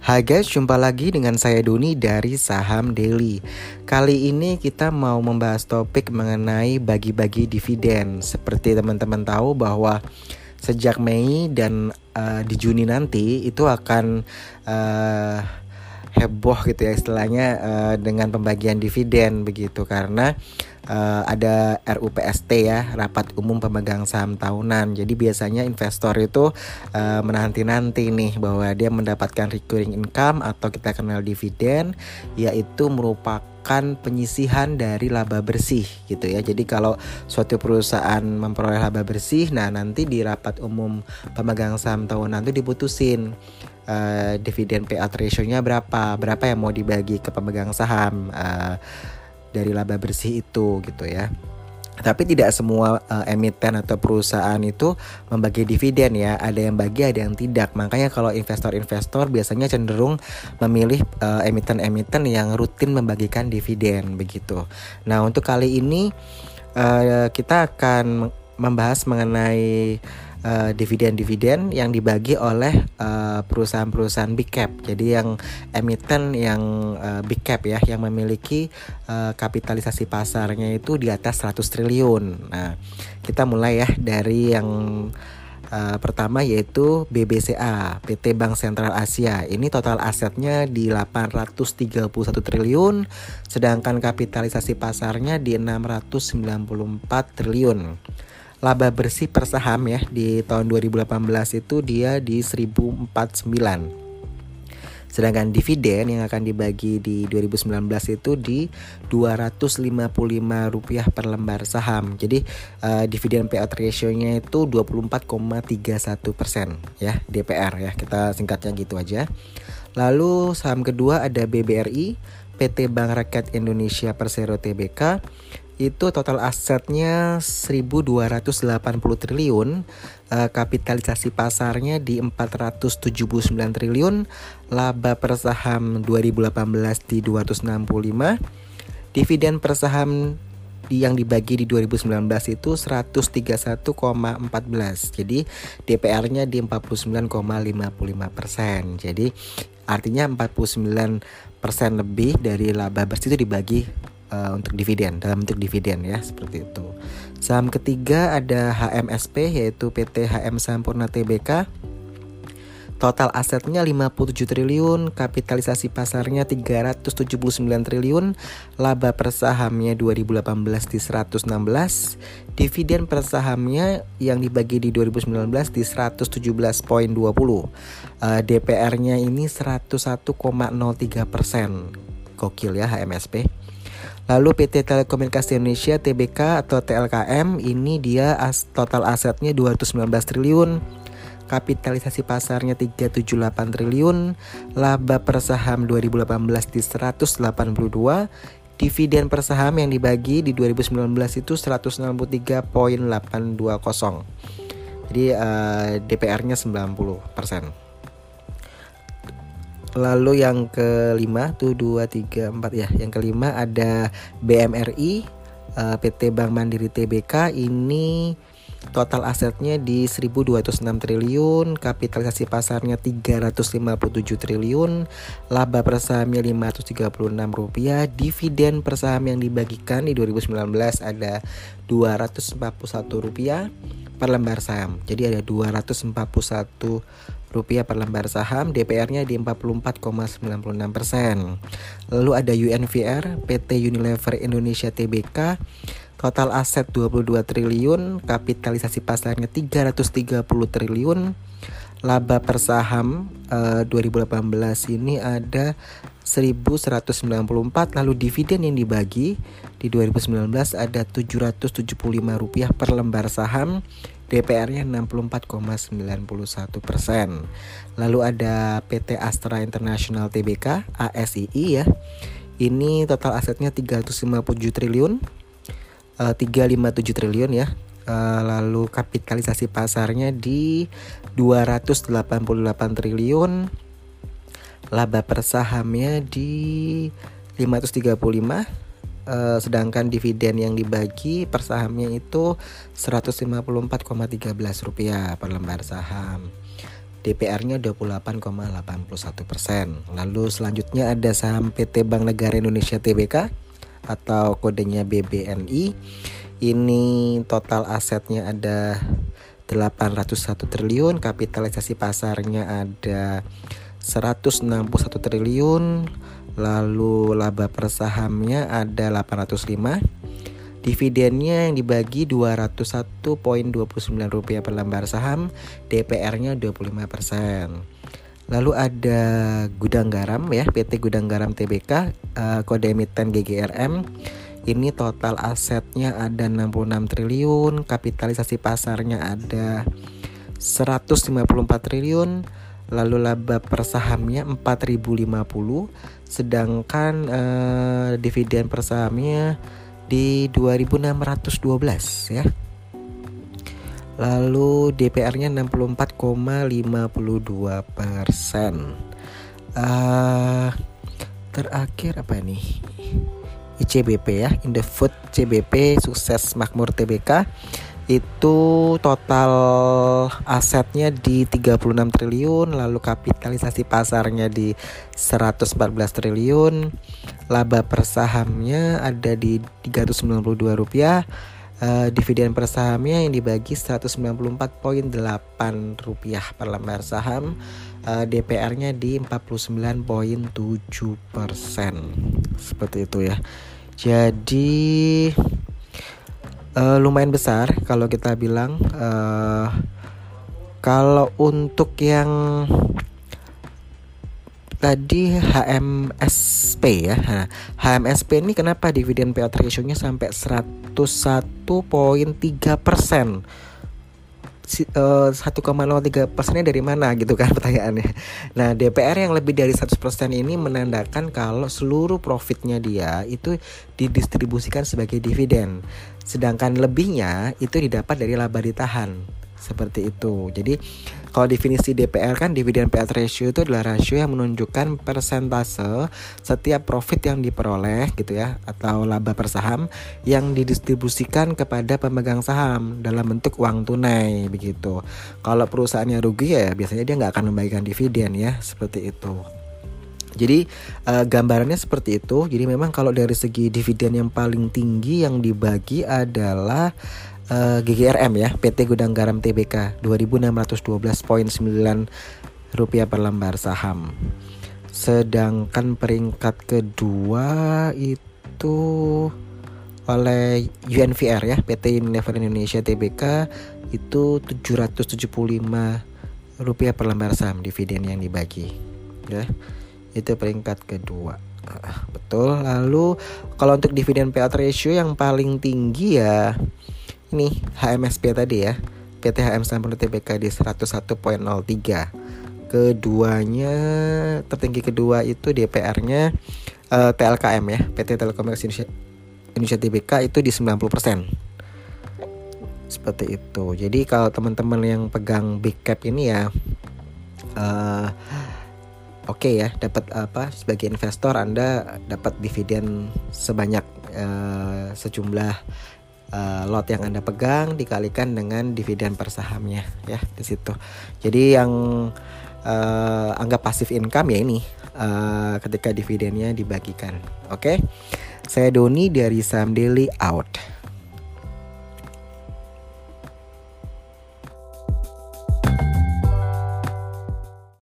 Hai guys, jumpa lagi dengan saya Doni dari Saham Daily. Kali ini kita mau membahas topik mengenai bagi-bagi dividen. Seperti teman-teman tahu bahwa sejak Mei dan uh, di Juni nanti itu akan uh, heboh gitu ya istilahnya uh, dengan pembagian dividen begitu karena uh, ada RUPST ya rapat umum pemegang saham tahunan jadi biasanya investor itu uh, menanti-nanti nih bahwa dia mendapatkan recurring income atau kita kenal dividen yaitu merupakan penyisihan dari laba bersih gitu ya. Jadi kalau suatu perusahaan memperoleh laba bersih, nah nanti di rapat umum pemegang saham tahunan itu diputusin uh, dividen payout ratio-nya berapa, berapa yang mau dibagi ke pemegang saham uh, dari laba bersih itu gitu ya. Tapi tidak semua uh, emiten atau perusahaan itu membagi dividen ya. Ada yang bagi, ada yang tidak. Makanya kalau investor-investor biasanya cenderung memilih emiten-emiten uh, yang rutin membagikan dividen begitu. Nah, untuk kali ini uh, kita akan membahas mengenai uh, dividen-dividen yang dibagi oleh uh, perusahaan-perusahaan big cap. Jadi yang emiten yang uh, big cap ya yang memiliki uh, kapitalisasi pasarnya itu di atas 100 triliun. Nah, kita mulai ya dari yang Uh, pertama yaitu BBCA, PT Bank Sentral Asia. Ini total asetnya di 831 triliun, sedangkan kapitalisasi pasarnya di 694 triliun laba bersih per saham ya di tahun 2018 itu dia di 1049. Sedangkan dividen yang akan dibagi di 2019 itu di 255 rupiah per lembar saham. Jadi uh, dividen payout ratio-nya itu 24,31 persen ya DPR ya kita singkatnya gitu aja. Lalu saham kedua ada BBRI, PT Bank Rakyat Indonesia Persero Tbk itu total asetnya 1280 triliun, uh, kapitalisasi pasarnya di 479 triliun, laba per saham 2018 di 265, dividen per saham yang dibagi di 2019 itu 131,14. Jadi DPR-nya di 49,55 persen. Jadi artinya 49 persen lebih dari laba bersih itu dibagi uh, untuk dividen dalam bentuk dividen ya seperti itu. Saham ketiga ada HMSP yaitu PT HM Sampurna Tbk. Total asetnya 57 triliun, kapitalisasi pasarnya 379 triliun, laba per sahamnya 2018 di 116, dividen per sahamnya yang dibagi di 2019 di 117.20. Uh, DPR-nya ini 101,03 persen. Gokil ya HMSP. Lalu PT Telekomunikasi Indonesia TBK atau TLKM ini dia as total asetnya 219 triliun, kapitalisasi pasarnya 378 triliun, laba per saham 2018 di 182, dividen per saham yang dibagi di 2019 itu 163.820. Jadi uh, DPR-nya 90 persen. Lalu yang kelima tuh dua tiga empat ya. Yang kelima ada BMRI uh, eh, PT Bank Mandiri TBK ini total asetnya di 1206 triliun, kapitalisasi pasarnya 357 triliun, laba per sahamnya 536 rupiah, dividen per saham yang dibagikan di 2019 ada 241 rupiah per lembar saham. Jadi ada 241 rupiah per lembar saham, DPR-nya di 44,96 persen. Lalu ada UNVR, PT Unilever Indonesia Tbk, total aset 22 triliun, kapitalisasi pasarnya 330 triliun, laba per saham uh, 2018 ini ada 1194 lalu dividen yang dibagi di 2019 ada 775 rupiah per lembar saham DPR-nya 64,91 persen. Lalu ada PT Astra International Tbk ASII ya. Ini total asetnya 357 triliun, uh, 357 triliun ya. Uh, lalu kapitalisasi pasarnya di 288 triliun. Laba per sahamnya di 535 uh, sedangkan dividen yang dibagi per sahamnya itu 154,13 rupiah per lembar saham. DPR-nya 28,81 persen. Lalu selanjutnya ada saham PT Bank Negara Indonesia Tbk atau kodenya BBNI. Ini total asetnya ada 801 triliun, kapitalisasi pasarnya ada 161 triliun, lalu laba per sahamnya ada 805 Dividennya yang dibagi 201.29 rupiah per lembar saham, DPR-nya 25%. Lalu ada gudang garam ya, PT Gudang Garam TBK, uh, eh, kode emiten GGRM. Ini total asetnya ada 66 triliun, kapitalisasi pasarnya ada 154 triliun, lalu laba per sahamnya 4050, sedangkan uh, dividen per sahamnya di 2612 ya. Lalu DPR-nya 64,52 persen. Uh, terakhir apa nih? ICBP ya, Indofood CBP sukses makmur TBK itu total asetnya di 36 triliun lalu kapitalisasi pasarnya di 114 triliun. Laba per sahamnya ada di 392 rupiah. Uh, dividen per sahamnya yang dibagi 194.8 rupiah per lembar saham. Uh, DPR-nya di 49.7 persen. Seperti itu ya. Jadi uh, lumayan besar kalau kita bilang uh, kalau untuk yang tadi HMSP ya. Nah, HMSP ini kenapa dividen payout ratio-nya sampai 101.3 persen 1,03 eh, persennya dari mana gitu kan pertanyaannya. Nah DPR yang lebih dari 100% ini menandakan kalau seluruh profitnya dia itu didistribusikan sebagai dividen, sedangkan lebihnya itu didapat dari laba ditahan seperti itu. Jadi kalau definisi DPR kan dividen payout ratio itu adalah rasio yang menunjukkan persentase setiap profit yang diperoleh gitu ya atau laba per saham yang didistribusikan kepada pemegang saham dalam bentuk uang tunai begitu. Kalau perusahaannya rugi ya biasanya dia nggak akan membagikan dividen ya seperti itu. Jadi uh, gambarannya seperti itu. Jadi memang kalau dari segi dividen yang paling tinggi yang dibagi adalah eh, GGRM ya PT Gudang Garam TBK 2612.9 rupiah per lembar saham. Sedangkan peringkat kedua itu oleh UNVR ya PT Unilever Indonesia TBK itu 775 rupiah per lembar saham dividen yang dibagi ya. Itu peringkat kedua. Betul. Lalu kalau untuk dividen payout ratio yang paling tinggi ya ini HMSP tadi ya. PT HM Sampurna TBK di 101.03 keduanya tertinggi kedua itu DPR-nya uh, eh, TLKM ya. PT Telekomunikasi Indonesia, Indonesia TBK itu di 90% seperti itu. Jadi kalau teman-teman yang pegang big cap ini ya uh, oke okay ya dapat apa sebagai investor anda dapat dividen sebanyak uh, sejumlah uh, lot yang Anda pegang dikalikan dengan dividen per sahamnya ya di situ. Jadi yang uh, anggap pasif income ya ini uh, ketika dividennya dibagikan. Oke. Okay? Saya Doni dari Sam Daily out.